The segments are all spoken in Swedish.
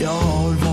Jag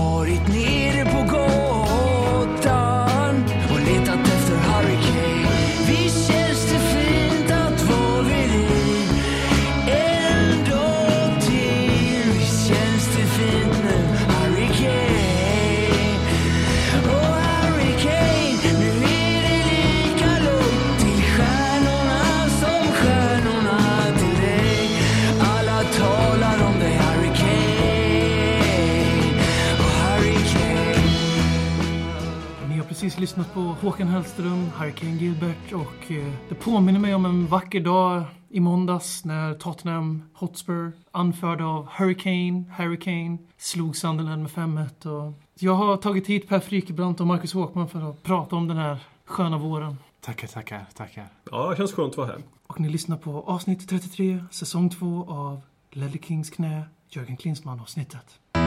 precis lyssnat på Håkan Hellström, Hurricane Gilbert och eh, det påminner mig om en vacker dag i måndags när Tottenham Hotspur anförda av Hurricane, Hurricane slog Sunderland med 5-1 och jag har tagit hit Per Frykebrant och Marcus Håkman för att prata om den här sköna våren. Tackar, tackar, tackar. Ja, det känns skönt att vara här. Och ni lyssnar på avsnitt 33, säsong 2 av Ledley Kings knä, Jörgen Klinsmann avsnittet.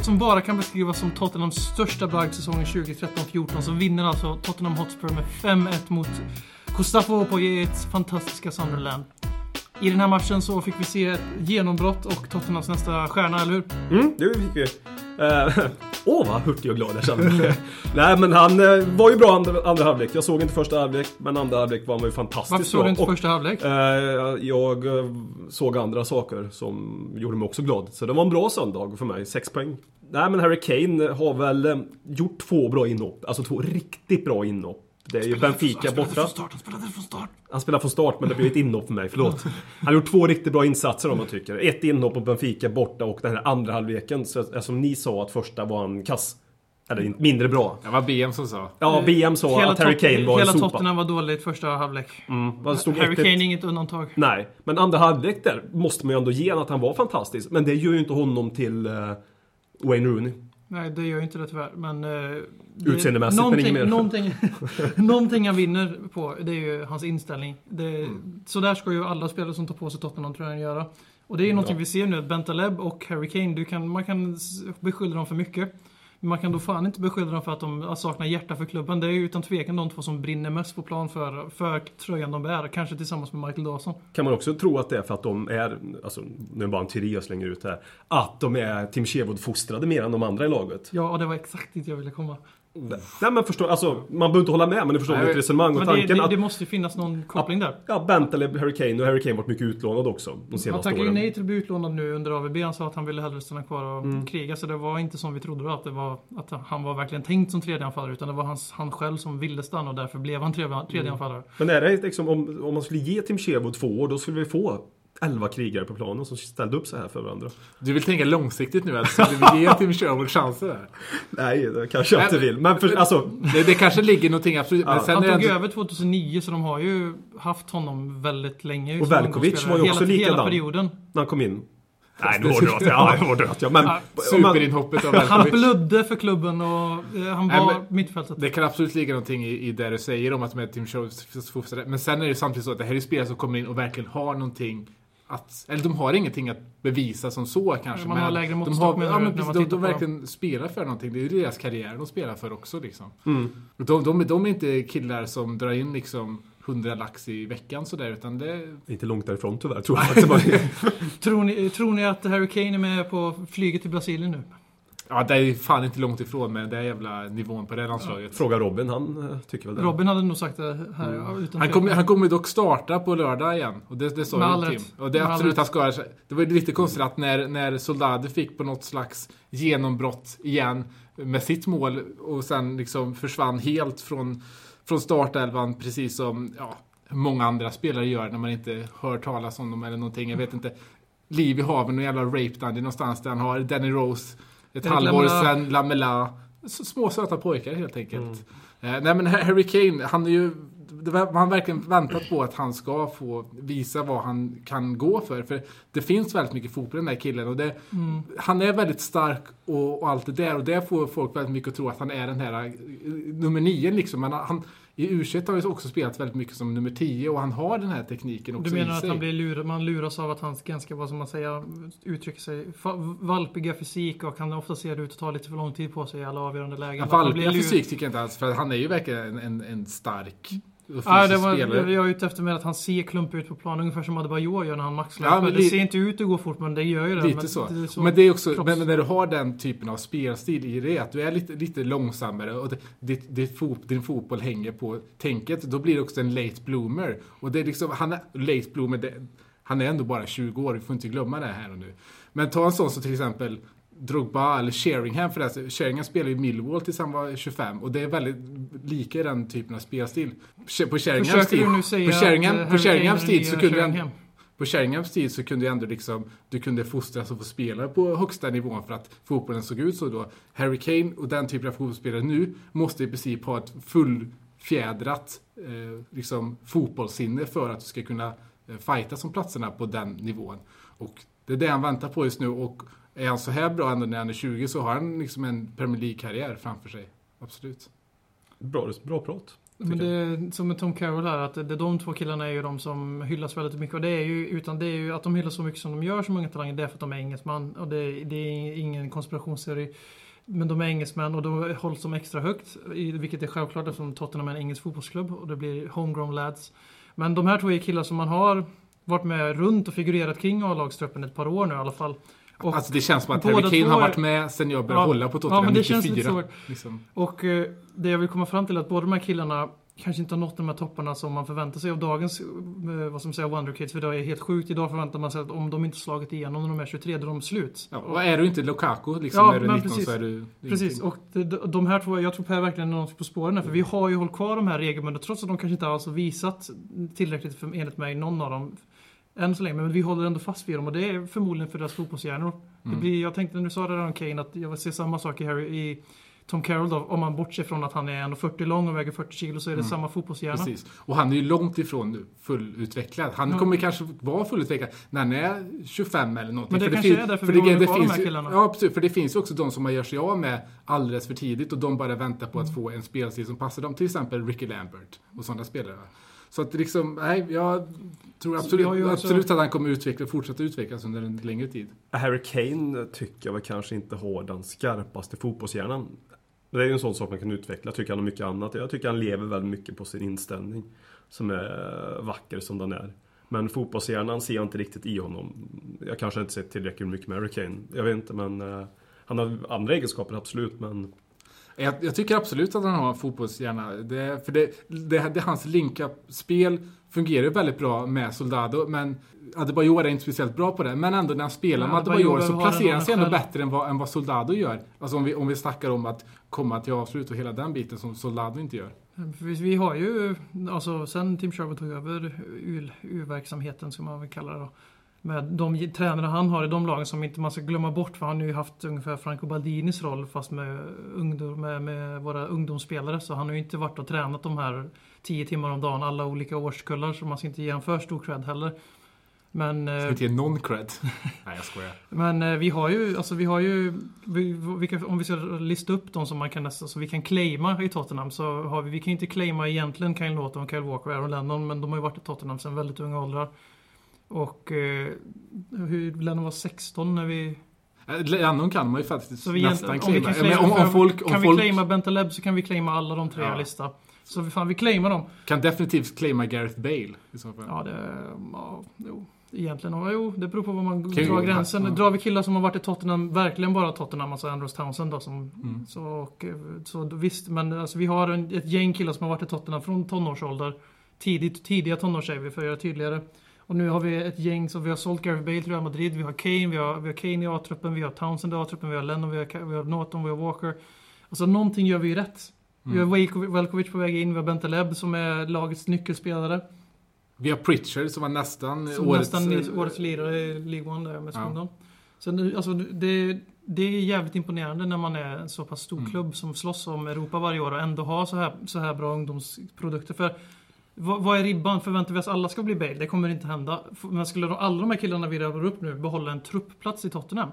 något som bara kan beskrivas som Tottenhams största bragd säsongen 2013-14 så vinner alltså Tottenham Hotspur med 5-1 mot Gustavo Poyets fantastiska Sunderland. I den här matchen så fick vi se ett genombrott och Tottenhams nästa stjärna, eller hur? Mm, det fick vi. Eh, Åh, vad hurtig och glad jag kände mig. Nej, men han eh, var ju bra andra, andra halvlek. Jag såg inte första halvlek, men andra halvlek var han ju fantastiskt Varför såg bra. du inte Och, första halvlek? eh, jag eh, såg andra saker som gjorde mig också glad. Så det var en bra söndag för mig. Sex poäng. Nej, men Harry Kane har väl eh, gjort två bra inhopp. Alltså två riktigt bra inhopp. Det är ju Benfica Han spelade borta. från start, han spelade från start. Han spelar från start men det blir ett inhopp för mig, förlåt. Han har gjort två riktigt bra insatser om man tycker. Ett inhopp på Benfica borta och den här andra halvleken. Så, som ni sa att första var en kass. Eller in- mindre bra. Det var BM som sa. Ja, BM sa att Harry Kane var en hela sopa. Tottenham var dåligt första halvlek. Mm, Harry 1-1? Kane är inget undantag. Nej, men andra halvlek där måste man ju ändå ge att han var fantastisk. Men det gör ju inte honom till eh, Wayne Rooney. Nej, det gör ju inte det tyvärr. Men... eh, Utseendemässigt, men inget mer. någonting, någonting han vinner på, det är ju hans inställning. Det, Mm. Så där ska ju alla spelare som tar på sig Tottenham tror jag göra. Och det är ju någonting vi ser nu, att Bentaleb och Harry Kane, du kan, man kan beskylla dem för mycket. Man kan då fan inte beskylla dem för att de saknar hjärta för klubben. Det är ju utan tvekan de två som brinner mest på plan för, för tröjan de bär. Kanske tillsammans med Michael Dawson. Kan man också tro att det är för att de är, alltså nu är det bara en teori jag slänger ut här. Att de är Tim Sherwood-fostrade mer än de andra i laget. Ja, och det var exakt dit jag ville komma. Nej men förstå, alltså man behöver inte hålla med men du förstår Nej, mitt resonemang och det, tanken det, att det måste ju finnas någon koppling där. Ja, Bentaleb, Harry Kane och Harry Kane varit mycket utlånad också de Han senaste tackade ju åren. nej till att bli utlånad nu under AVB. Han sa att han ville hellre stanna kvar och Mm. kriga. Så det var inte som vi trodde då, att, det var, att han var verkligen tänkt som tredjeanfallare. Utan det var hans, han själv som ville stanna och därför blev han tredje, tredjeanfallare. Men är det liksom, om, om man skulle ge Tim Sherwood två år, då skulle vi få 11 krigare på planen som ställde upp så här för varandra. Du vill tänka långsiktigt nu alltså? Du vill ge Tim Sherwood chanser där? Nej, det kanske jag inte Nej, vill. Men för, alltså, Det, det kanske ligger någonting absolut. Men Ja. sen Han tog ändå, över 2009 så de har ju haft honom väldigt länge. Och Velkovic var ju också hela, Hela likadan. perioden. när han kom in. Nej, nu var det Ja, nu var det ja. Men, Ja, om man, superinhoppet av Han Velkovic. blödde för klubben och eh, han Nej, var men- mittfältet. Det kan absolut ligga någonting i, i det du säger om att med Tim fostrade. Men sen är det samtidigt så att det här är spelare som kommer in och verkligen har någonting att, eller de har ingenting att bevisa som så kanske. Man men har lägre de har, ja, men precis, de, de verkligen spelar för någonting. Det är ju deras karriär de spelar för också liksom. mm. De, de, de är inte killar som drar in liksom 100 lax i veckan sådär utan det... Inte långt därifrån tyvärr, tror jag Tror, ni, tror ni att Harry Kane är med på flyget till Brasilien nu? Ja, det är fan inte långt ifrån med den jävla nivån på det landslaget. Fråga Robin, han eh, tycker väl det. Robin hade nog sagt det här ja, utan Han kommer, han kommer dock starta på lördag igen. Och det, det sa ju Tim. Och det är absolut, han ska Det var ju lite konstigt att när, när Soldado fick på något slags genombrott igen med sitt mål och sen liksom försvann helt från, från startelvan precis som ja, många andra spelare gör när man inte hör talas om dem eller någonting. Jag vet inte. Liv i haven och jävla rape dungeon någonstans där han har Danny Rose ett halvår Lamela. sen Lamela små söta pojkar helt enkelt. Eh, nej men Harry Kane, han är ju... Man har verkligen väntat på att han ska få visa vad han kan gå för. För det finns väldigt mycket fotboll i den här killen. Och det, Han är väldigt stark och, och allt det där. Och det får folk väldigt mycket att tro att han är den här eh, nummer nio liksom. Men han, I u har han också spelat väldigt mycket som nummer 10 och han har den här tekniken också Du menar i att sig. han blir lurad, man luras av att han ganska, vad som man säger, uttrycker sig, valpiga fysik och han ofta ser ut att ta lite för lång tid på sig i alla avgörande lägen. Ja, Valpiga lur- fysik tycker jag inte alls, för han är ju verkligen en, en, en stark Ja, det var, spelare. jag är ute efter med att han ser klumpig ut på planen, ungefär som Adebayor gör när han maxlar. Ja, men det li- ser inte ut att gå fort, men det gör ju det. Lite men så. Det är så. Men det är också, men när du har den typen av spelstil i det, att du är lite, lite långsammare och det, ditt, ditt fot, din fotboll hänger på tänket, då blir det också en late bloomer. Och det är liksom, han är, late bloomer, det, han är ändå bara 20 år, vi får inte glömma det här och nu. Men ta en sån som till exempel Drogba eller Sheringham förresten. Sheringham spelade i Millwall tills han var 25 och det är väldigt lika den typen av spelstil. På Sheringhams tid, du på Sheringham, på Sheringhams tid så kunde han, på Sheringhams tid så kunde ju ändå liksom, du kunde fostras och få spela på högsta nivån för att fotbollen såg ut så då. Harry Kane och den typen av fotbollsspelare nu måste i princip ha ett fullfjädrat eh, liksom, fotbollssinne för att du ska kunna eh, fightas om platserna på den nivån. Och det är det han väntar på just nu och är han så här bra ändå när han är 20 så har han liksom en Premier League-karriär framför sig. Absolut. Bra, bra prat. Men det är som med Tom Carroll här, att det, de två killarna är ju de som hyllas väldigt mycket. Och det är ju, utan det är ju att de hyllas så mycket som de gör som unga talanger, det är för att de är engelsmän. Och det, det är ingen konspirationsteori. Men de är engelsmän och då hålls de extra högt. i- Vilket är självklart eftersom Tottenham är en engelsk fotbollsklubb och det blir homegrown lads. Men de här två är killar som man har varit med runt och figurerat kring A-lagstruppen ett par år nu i alla fall. Och, alltså det känns som att Harry Kane har varit med sen jag började Ja. hålla på Ja, Tottenham det 94. känns lite så. liksom. Och eh, det jag vill komma fram till är att båda de här killarna kanske inte har nått de här topparna som man förväntar sig av dagens, eh, vad som säger Wonder Kids. För det är helt sjukt. Idag förväntar man sig att om de inte slagit igenom när de är 23, då är de slut. Ja, och är du inte Lukaku liksom, Ja, du är men 19 precis. så är du... Precis, och de, de här två, jag tror Per verkligen är något på spåren här, för vi har ju hållit kvar de här regelbundet trots att de kanske inte alls har visat tillräckligt för, enligt mig, någon av dem än så länge. Men vi håller ändå fast vid dem och det är förmodligen för deras fotbollshjärnor. Det Mm. blir, jag tänkte när du sa det där om Kane att jag vill se samma sak i, Harry, i Tom Carroll då, om man bortser från att han är 1,40 lång och väger 40 kilo så är det samma fotbollshjärna. Precis. Och han är ju långt ifrån fullutvecklad. Han Ja. kommer kanske vara fullutvecklad när han är 25 eller någonting. Men det För kanske fin- är därför för vi det, håller det kvar de här killarna. Ja, precis. För det finns ju också de som man gör sig av med alldeles för tidigt och de bara väntar på att få en spelstil som passar dem. Till exempel Ricky Lambert och sådana spelare. Så att liksom, nej, jag tror absolut, ju också- absolut att han kommer utveckla, fortsätta utvecklas under en längre tid. Harry Kane tycker jag väl kanske inte har den skarpaste fotbollshjärnan. Det är ju en sån sak man kan utveckla, tycker han om mycket annat. Jag tycker han lever väldigt mycket på sin inställning. Som är vacker som den är. Men fotbollshjärnan ser jag inte riktigt i honom. Jag kanske inte sett tillräckligt mycket med Harry Kane. Jag vet inte men... eh, han har andra egenskaper absolut men... Jag, jag tycker absolut att han har en fotbollshjärna. Det, för det, det, det, hans link-up-spel fungerar ju väldigt bra med Soldado, men Adebayor är inte speciellt bra på det. Men ändå när han spelar Men med Adebayor så placerar han sig ändå bättre än vad, än vad Soldado gör. Alltså om vi, om vi snackar om att komma till avslut och hela den biten som Soldado inte gör. För Vi, har ju, alltså sen Tim Sherwood tog över U-verksamheten, ska man väl kalla det då. Med de tränare han har i de lagen som inte man ska glömma bort, för han har ju haft ungefär Franco Baldinis roll fast med, ungdom, med, med våra ungdomsspelare. Så han har ju inte varit och tränat de här 10 timmar om dagen, alla olika årskullar, så man ska inte ge honom för stor cred heller. Men... eh, Ska inte ge någon cred. Nej, jag skojar. Men eh, vi har ju, alltså vi har ju, vi, vilka, om vi ska lista upp de som man kan nästan, så vi kan claima i Tottenham så har vi, vi kan inte claima egentligen Kyle Norton, Kyle Walker och Aaron Lennon men de har ju varit i Tottenham sedan väldigt unga åldrar. Och eh, hur, Lennon var 16 när vi... Eh, Lennon kan man ju faktiskt Så vi nästan om vi claima. kan Men claima om, om folk, om kan folk vi claima Bentaleb så kan vi claima alla de tre Ja. jag listar. Så vi, fan, vi claimar dem. kan definitivt claima Gareth Bale i så fall. Ja, det... Ja, jo. Egentligen, ja, jo, det beror på var man Kan drar gränsen. ja. Drar vi killar som har varit i Tottenham, verkligen bara Tottenham, alltså Andros Townsend då som... Mm. Så, och, eh, så visst, men alltså, vi har en, ett gäng killar som har varit i Tottenham från tonårsålder. Tidigt, tidiga tonår säger vi, för att göra det tydligare. Och nu har vi ett gäng, så vi har sålt Gareth Bale till Real Madrid, vi har Kane, vi har, vi har Kane i A-truppen, vi har Townsend i A-truppen, vi har Lennon, vi har, vi har Norton, vi har Walker. Alltså någonting gör vi ju rätt. Vi har Mm. Velkovic, på väg in, vi har Bentaleb som är lagets nyckelspelare. Vi har Pritchard som var nästan Som årets... nästan eh, årets lirare i League One där med Ja. Swindon. Så nu, alltså det, det är jävligt imponerande när man är en så pass stor Mm. klubb som slåss om Europa varje år och ändå har så här, så här bra ungdomsprodukter. För vad, är ribban? Förväntar vi oss alla ska bli Bale? Det kommer inte hända. Men skulle de, alla de här killarna vi rabblar upp nu behålla en truppplats i Tottenham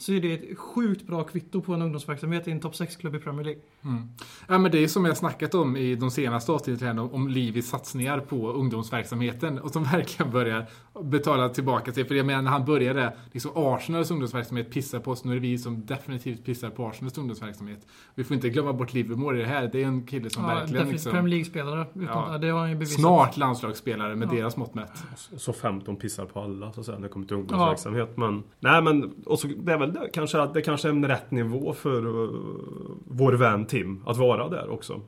så är det ett sjukt bra kvitto på en ungdomsverksamhet i en topp 6-klubb i Premier League. Mm. Ja, men det är som jag snackat om i de senaste avsnitten om, om Livis satsningar på ungdomsverksamheten och som verkligen börjar betala tillbaka sig. För jag menar, när han började, liksom Arsenals ungdomsverksamhet pissar på oss, nu är det vi som definitivt pissar på Arsenals ungdomsverksamhet. Vi får inte glömma bort Livermore i det här. Det är en kille som Ja, verkligen liksom, Premier League-spelare. Ja. ja. Det har han ju bevisat. snart landslagsspelare med Ja. deras mått mätt. Så 15 pissar på alla så att säga när det kommer till ungdomsverksamhet. Men, nej men, och så, det är väl det, kanske att det kanske är en rätt nivå för uh, vår vän Tim att vara där också.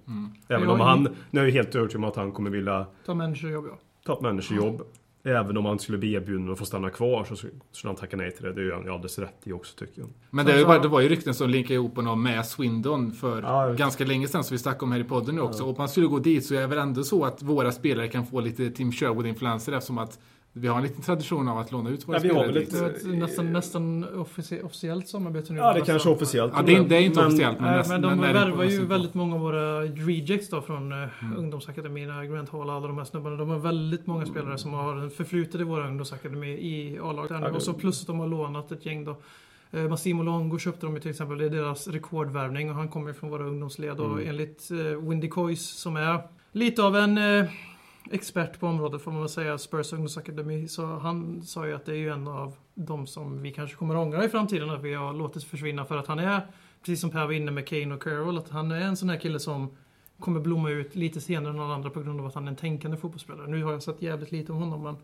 Även Ja, om han, nu är jag helt övertygad om att han kommer vilja Ta managerjobb, ja. ta ett managerjobb. Även om han skulle bli erbjuden att få stanna kvar så skulle han tacka nej till det. Det han ju alldeles rätt i också tycker jag. Men det, var, sa- det var ju rykten som linkade ihop honom med Swindon för Ja, ganska länge sedan, som vi snackade om här i podden nu också. Och om man skulle gå dit så är det väl ändå så att våra spelare kan få lite Tim Sherwood-influenser eftersom att vi har en liten tradition av att låna ut våra Ja, vi har spelare lite- nästan, nästan offici- officiellt samarbete nu. Ja, det kanske är officiellt. Ja, det är, det är inte men- officiellt, men, Nej, nästan- men de men värvar ju väldigt många av våra rejects då från eh, ungdomsakademierna, Grant Hall och alla de här snubbarna. De har väldigt många spelare som har en förflutet i våra ungdomsakademi i A-laget. Ja, och så plus att de har lånat ett gäng då. Eh, Massimo Longo köpte de ju till exempel. Det är deras rekordvärvning och han kommer från våra ungdomsled. Och Mm. enligt eh, Windy Coys som är lite av en eh, expert på området får man väl säga, Spurs ungdomsakademi. Så han sa ju att det är ju en av de som vi kanske kommer ångra i framtiden att vi har låtit försvinna för att han är, precis som Per var inne med Kane och Carroll, att han är en sån här kille som kommer blomma ut lite senare än alla andra på grund av att han är en tänkande fotbollsspelare. Nu har jag sett jävligt lite om honom men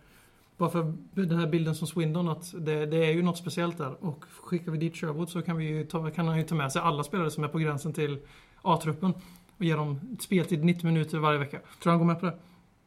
bara för den här bilden som Swindon att det, det är ju något speciellt där och skickar vi dit Sherwood så kan, vi ju ta, kan han ju ta med sig alla spelare som är på gränsen till A-truppen och ge dem speltid 90 minuter varje vecka. Tror du han går med på det?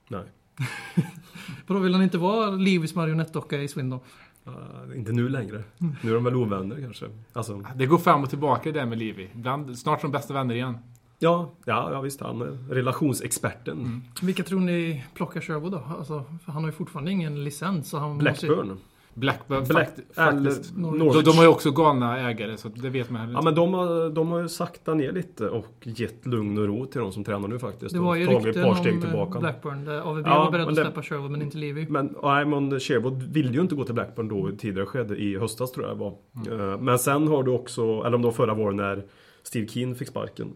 Nej. För då vill han inte vara Levis marionettdocka i Swindon. Uh, inte nu längre. Nu är de väl ovänner kanske. Alltså, Det går fram och tillbaka det där med Livi. Ibland, snart som bästa vänner igen. ja, ja, ja, visst. Han är relationsexperten. Vilka tror ni plockar Sherwood då? Alltså, för han har ju fortfarande ingen licens. Så han Måste ju, Blackburn. Black, fakt, faktiskt. Norwich. De, de har ju också galna ägare, så det vet man heller Ja inte. men de har, de har ju sakta ner lite och gett lugn och ro till de som tränar nu faktiskt. det var ju tagit ett rykten par steg om tillbaka. Blackburn. Där AVB Ja, var beredd att det- släppa Sherwood men inte Levy. Men, nej, men Sherwood ville ju inte gå till Blackburn då i tidigare skede, i höstas tror jag det var. Mm. Eh, Men sen har du också, eller om det var förra våren när Steve Keane fick sparken.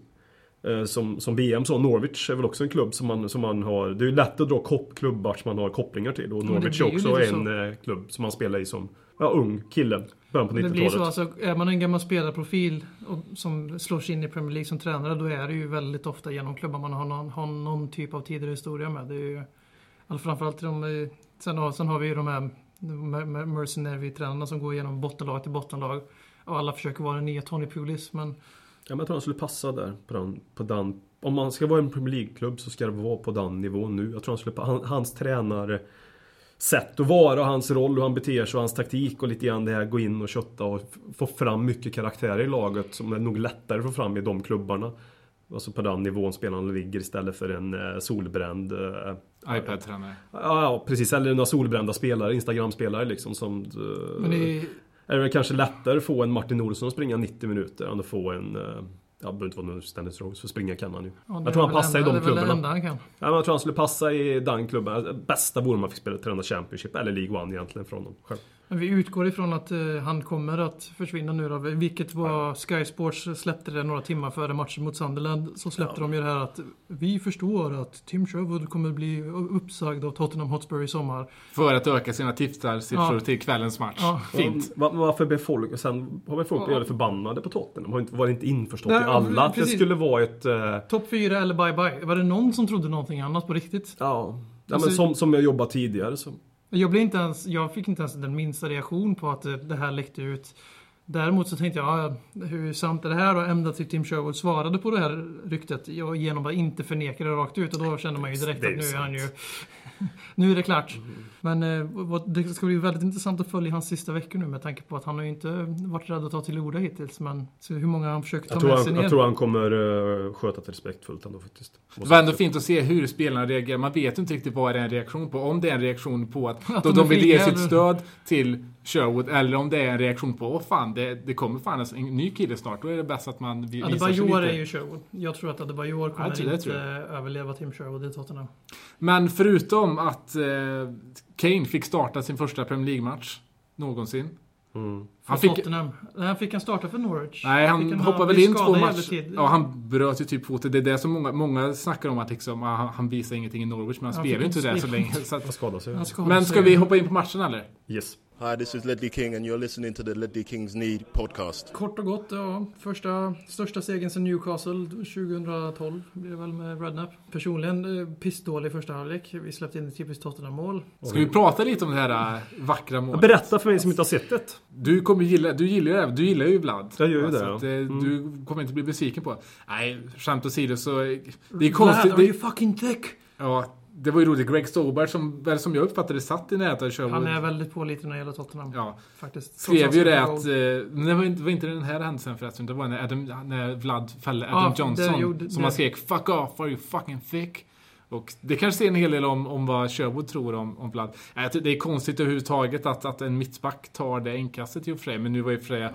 Eh, Som, som BM sa, Norwich är väl också en klubb som man, som man har Det är ju lätt att dra kop, klubbar som man har kopplingar till och Norwich är också en eh, klubb som man spelar i som ja, ung kille. Början på Det blir så 90-talet. alltså, är man en gammal spelarprofil och, som slår sig in i Premier League som tränare då är det ju väldigt ofta genom klubbar man har någon, har någon typ av tidigare historia med. Det är ju, alltså framförallt de, sen, har, sen har vi ju de här mer- mer- mercenary-tränarna som går igenom bottenlag till bottenlag. Och alla försöker vara den nya Tony Pulis men Ja, men jag tror han skulle passa där. På den, på den, om man ska vara en Premier League-klubb så ska det vara på den nivån nu. Jag tror han skulle, han, hans tränare sätt att vara, hans roll, hur han beter sig och hans taktik och lite grann det här gå in och kötta och få fram mycket karaktärer i laget som är nog lättare att få fram i de klubbarna. Alltså på den nivån spelarna ligger istället för en eh, solbränd eh, iPad-tränare. Ja, ja, precis. Eller några solbrända spelare, Instagram-spelare liksom som... eh, Men det, är det kanske lättare att få en Martin Olsson att springa 90 minuter än att få en... eh, Ja, det behöver inte vara någon Stennis Rose, för springa kan han ju. ja, jag tror är han väl passar i enda- de är väl det klubbarna. han. Ja, men jag tror han skulle passa i den klubben. Bästa vore om man fick spela träna Championship eller League One egentligen från honom själv. Men vi utgår ifrån att eh, han kommer att försvinna nu då. Vilket var Sky Sports släppte det några timmar före matchen mot Sunderland. Så släppte de ju det här att vi förstår att Tim Sherwood kommer bli uppsagd av Tottenham Hotspur i sommar. För att öka sina tipsarsiffror Ja. till kvällens match. Ja. Fint. Va- Varför blev folk... Sen har väl folk Ja. blivit förbannade på Tottenham. Har inte, var inte införstått Nej, i alla att det skulle vara ett... eh, Topp 4 eller bye bye. Var det någon som trodde någonting annat på riktigt? Ja, ja Alltså- men som, som jag jobbat tidigare så... Jag, blev inte ens, jag fick inte ens den minsta reaktion på att det här läckte ut. Däremot så tänkte jag, ja, hur sant är det här? Och ända till Tim Sherwood svarade på det här ryktet jag- genom att inte förneka det rakt ut. Och då känner man ju direkt att nu är han ju... nu är det klart. Men eh, det ska bli väldigt intressant att följa hans sista veckor nu med tanke på att han har ju inte varit rädd att ta till orda hittills. Men så hur många han försöker ta Jag tror, med han, sig ner. jag tror han kommer uh, sköta det respektfullt ändå faktiskt. Det var ändå fint att se hur spelarna reagerar. Man vet inte riktigt vad det är en reaktion på. Om det är en reaktion på att, Att de, de vill ge sitt stöd till Sherwood eller om det är en reaktion på åh fan, det, det kommer fan en ny kille snart. Då är det bäst att man vi- visar sig Adebayor lite. är ju Sherwood. Jag tror att Adebayor kommer tror- det inte överleva Tim Sherwood i Tottenham. Men förutom att eh, Kane fick starta sin första Premier League-match någonsin. Mm. För Han fick, Tottenham. Nej, han fick han starta för Norwich. nej, han han hoppade väl in två matcher. Ja, han bröt ju typ foten. Det är det som många, många snackar om att liksom, ah, han, han visar ingenting i Norwich, men han Han spelar ju inte där så länge. Så att, Han skadade sig. Han skadade men sig. ska vi hoppa in på matchen eller? Yes. Hi, this is Ledley King, and you're listening to the Ledley Kings Need podcast. Kort och gott, ja. Första, största segern sedan Newcastle 2012 blir det väl med Redknapp. Personligen eh, pissdålig första halvlek. Vi släppte in ett typiskt Tottenham-mål. Ska vi prata lite om det här äh, vackra målet? Berätta för mig som inte har sett det. Du kommer gilla, du gillar ju det, du gillar ju Vlad. Jag gör ju Så det, ja. att, eh, Mm. Du kommer inte bli besviken på. Nej, skämt åsido så... Det är konstigt. are you fucking thick? ja, det var ju roligt. Greg Stobart som, väl som jag uppfattade satt i närheten av Sherwood. Han är väldigt pålitlig när det gäller Tottenham. Ja, Faktiskt. skrev ju det att... Eh, det var inte, det var inte den här händelsen förresten. Det var när, Adam, när Vlad fällde Adam det Johnson. gjorde- som det- han skrek 'Fuck off, are you fucking thick?' Och det kanske säger en hel del om, om vad Sherwood tror om, om Vlad. Det är konstigt överhuvudtaget att, att en mittback tar det inkastet i och för sig. Men nu var ju för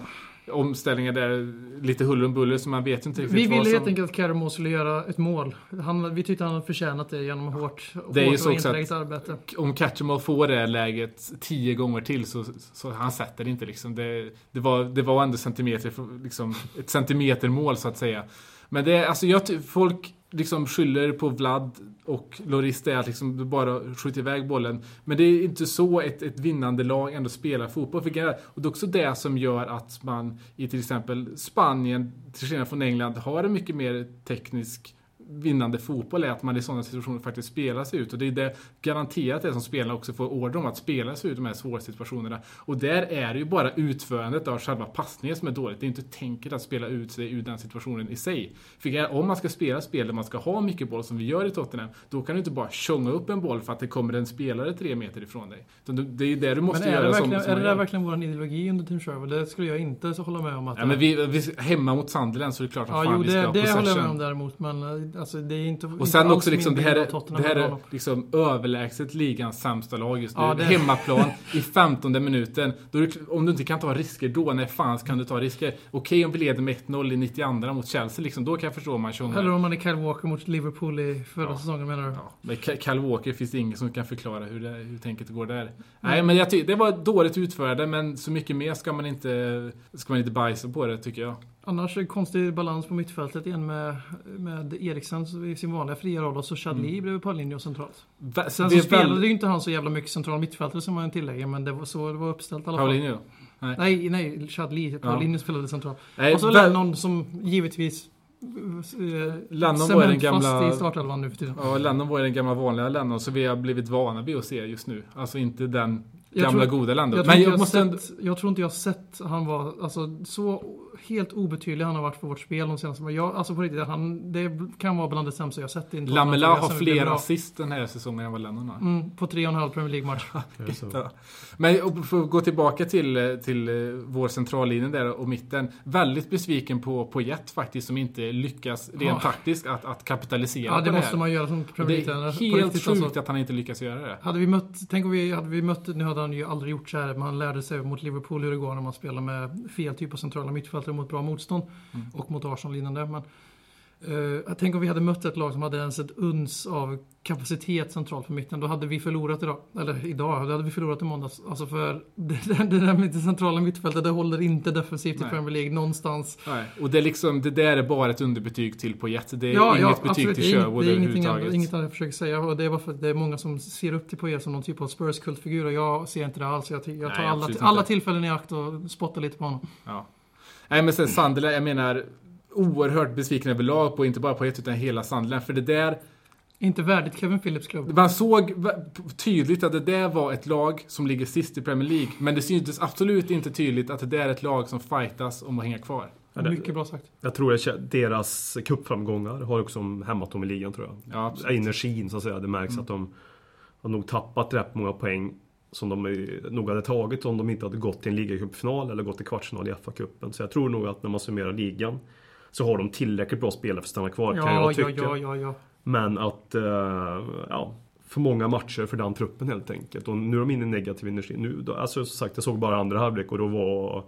omställningar där lite huller om buller så man vet ju inte riktigt Vi ville som... helt enkelt att Caramo skulle göra ett mål. Han, vi tyckte han hade förtjänat det genom hårt, Det är ju hårt så och enträget arbete. om Catchemall får det läget tio gånger till så, så han sätter det inte liksom. Det, det, var, det var ändå centimeter, liksom, ett centimetermål så att säga. Men det alltså jag, folk liksom skyller på Vlad och Loris är att liksom bara skjuta iväg bollen. Men det är inte så ett, ett vinnande lag ändå spelar fotboll. För Och det är också det som gör att man i till exempel Spanien, till skillnad från England, har en mycket mer teknisk vinnande fotboll är att man i sådana situationer faktiskt spelar sig ut. Och det är det garanterat det som spelarna också får order om, att spela sig ut de här svåra situationerna. Och där är det ju bara utförandet av själva passningen som är dåligt. Det är inte tänket att spela ut sig ur den situationen i sig. För om man ska spela spel där man ska ha mycket boll, som vi gör i Tottenham, då kan du inte bara tjonga upp en boll för att det kommer en spelare tre meter ifrån dig. Det är ju det du måste Men är göra det, som, som är det där verkligen vår ideologi under Tim Sherwood? Det skulle jag inte så hålla med om. Att Ja, men vi, vi, hemma mot Sunderland så är det klart att Ja, fan jo, vi ska det, ha det håller jag med om däremot. Men eh, alltså, det är inte Och sen också liksom det här, är- det här är liksom överlägset ligans sämsta lag just nu. Ja, det- Hemmaplan i 15 minuten. Då är om du inte kan ta risker då, när fan kan du ta risker? Okej om vi leder med 1-0 i 92 mot Chelsea liksom, då kan jag förstå om man tjongar. Eller om man är Kyle Walker mot Liverpool i förra Ja. säsongen menar du? Ja, Ka- Kyle Walker finns det ingen som kan förklara hur, det, hur tänket går där. Nej, men jag tycker det var dåligt utförande, men så mycket mer ska man inte, ska man inte bajsa på det, tycker jag. Annars konstig balans på mittfältet igen med, med Eriksen i sin vanliga fria roll och så Chadli Mm. bredvid på linje och centralt. Va- Sen så spelade väl- ju inte han så jävla mycket central mittfältare som man tillägger men det var så det var uppställt i alla fall. Paulinho? Nej, nej, Chadli. Paulinho spelade central. Nej, och så väl- Lennon som givetvis eh, Lennon var den gamla- i startelvan nu för tiden. Ja, Lennon var den gamla vanliga Lennon, så vi har blivit vana vid att se just nu. Alltså inte den gamla tror- goda Lennon. Jag jag jag, jag tror inte jag har sett han var alltså, så helt obetydlig han har varit för vårt spel de senaste jag, Alltså på riktigt, han, det kan vara bland det sämsta jag har sett i en Lamela har fler assist den här säsongen än vad Lennon har. Mm, på tre och en halv Premier League-match. Men för att gå tillbaka till, till eh, vår centrallinje där och mitten. Väldigt besviken på, på Jet faktiskt som inte lyckas rent Ja. taktiskt att, att kapitalisera Ja, det på det måste här. man göra som Premier det League-tränare. är På helt riktigt, sjukt alltså. att han inte lyckas göra det. Hade vi mött, tänk om vi hade vi mött, nu hade han ju aldrig gjort så här, men han lärde sig mot Liverpool hur det går när man spelar med fel typ av centrala mittfältare mot bra motstånd. Mm. Och mot Arsenal innan det. Men, eh, jag tänker om vi hade mött ett lag som hade ens ett uns av kapacitet centralt för mitten. Då hade vi förlorat idag. Eller idag, då hade vi förlorat i måndags. Alltså för det, det, det där centrala mittfältet, det håller inte defensivt i. Premier League någonstans. Nej. Och det är liksom, det där är bara ett underbetyg till på Jet. Det är inget betyg absolut. till inget- Sherwood Det är överhuvudtaget. annat- inget annat jag försöker säga. Och det är bara för att det är många som ser upp till Poirier som någon typ av Spurs-kultfigur. Och jag ser inte det alls. Jag, jag tar Nej, alla, alla tillfällen i akt och spottar lite på honom. Ja. Nej men sen Sunderland, jag menar oerhört besviken överlag på, inte bara på ett utan hela Sunderland. För det där, Inte värdigt Kevin Phillips klubb. man såg tydligt att det där var ett lag som ligger sist i Premier League. Men det syntes absolut inte tydligt att det där är ett lag som fightas om att hänga kvar. Mycket bra sagt. Jag tror att deras cupframgångar har också hämmat dem i ligan tror jag. Ja, absolut. Mm. Energin så att säga. Det märks att de har nog tappat rätt många poäng som de nog hade tagit om de inte hade gått till en ligacupfinal eller gått till kvartsfinal i FA-cupen. Så jag tror nog att när man summerar ligan så har de tillräckligt bra spelare för att stanna kvar kan Ja, jag ja, tycka. ja, ja, ja. Men att, eh, ja, för många matcher för den truppen helt enkelt. Och nu är de inne i negativ energi. Nu, alltså som sagt, jag såg bara andra halvlek och då var...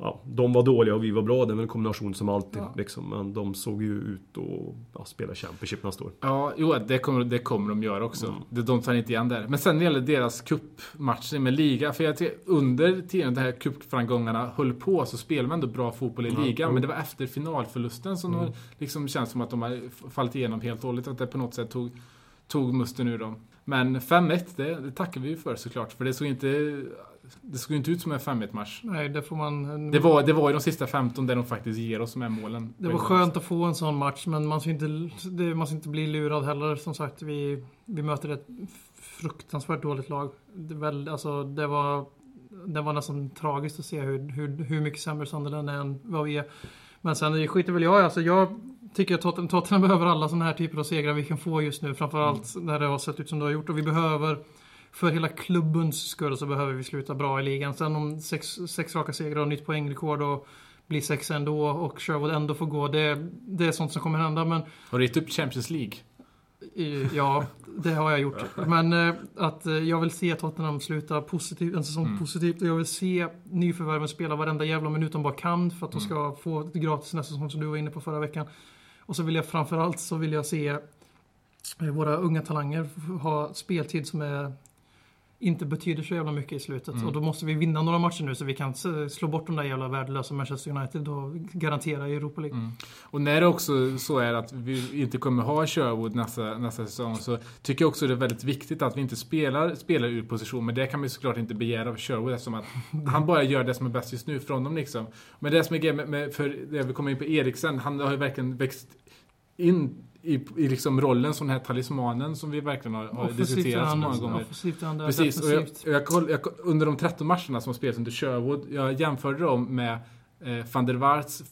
Ja, de var dåliga och vi var bra. Det är väl en kombination som alltid. Ja. Liksom. Men de såg ju ut att ja, spela Championship nästa år. Ja, jo, det kommer, det kommer de göra också. Det, de tar inte igen där. Men sen när det gäller deras cupmatcher med liga. För jag tycker under tiden de här cupframgångarna höll på så spelade man ändå bra fotboll i ligan. Men det var efter finalförlusten som de liksom känns som att de har fallit igenom helt och hållet. Att det på något sätt tog, tog musten ur dem. Men 5-1, det, det tackar vi ju för såklart. För det såg inte, det såg inte ut som en 5-1-match. Nej, det får man... Det var, det var i de sista 15 där de faktiskt ger oss de här målen. Det var skönt att få en sån match, men man ska inte, det, man ska inte bli lurad heller. Som sagt, vi, vi möter ett fruktansvärt dåligt lag. Det, väl, alltså, det, var, det var nästan tragiskt att se hur, hur, hur mycket sämre Sunderland är än vad vi är. Men sen skiter väl jag. Alltså, jag tycker att Tottenham, Tottenham behöver alla sådana här typer av segrar vi kan få just nu. Framförallt när det har sett ut som det har gjort. Och vi behöver, för hela klubbens skull, så behöver vi sluta bra i ligan. Sen om sex, sex raka segrar och nytt poängrekord och blir sex ändå och Sherwood ändå får gå. Det, det är sånt som kommer hända. Men Har du gett upp Champions League? ja, det har jag gjort. Men eh, att eh, jag vill se Tottenham sluta positivt, en säsong positivt. Och jag vill se nyförvärven spela varenda jävla minut de bara kan för att de ska få det gratis nästa säsong som du var inne på förra veckan. Och så vill jag framförallt så vill jag se eh, våra unga talanger ha speltid som är inte betyder så jävla mycket i slutet. Och då måste vi vinna några matcher nu så vi kan slå bort de där jävla värdelösa Manchester United och garantera Europa League. Och när det också så är att vi inte kommer ha Sherwood nästa, nästa säsong så tycker jag också det är väldigt viktigt att vi inte spelar, spelar ur position. Men det kan man ju såklart inte begära av Sherwood eftersom att han bara gör det som är bäst just nu från dem liksom. Men det som är grejen med, med, för det vi kommer in på Eriksen, han har ju verkligen växt in i, i liksom rollen som den här talismanen som vi verkligen har, har diskuterat så många gånger. offensivt är han där, Precis, och jag, jag, koll- jag, under de 13 matcherna som har spelats under Sherwood, jag jämförde dem med eh, van der Waarts